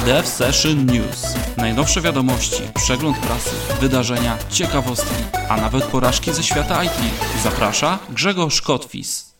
Dev Session News. Najnowsze wiadomości, przegląd prasy, wydarzenia, ciekawostki, a nawet porażki ze świata IT. Zaprasza Grzegorz Kotwis.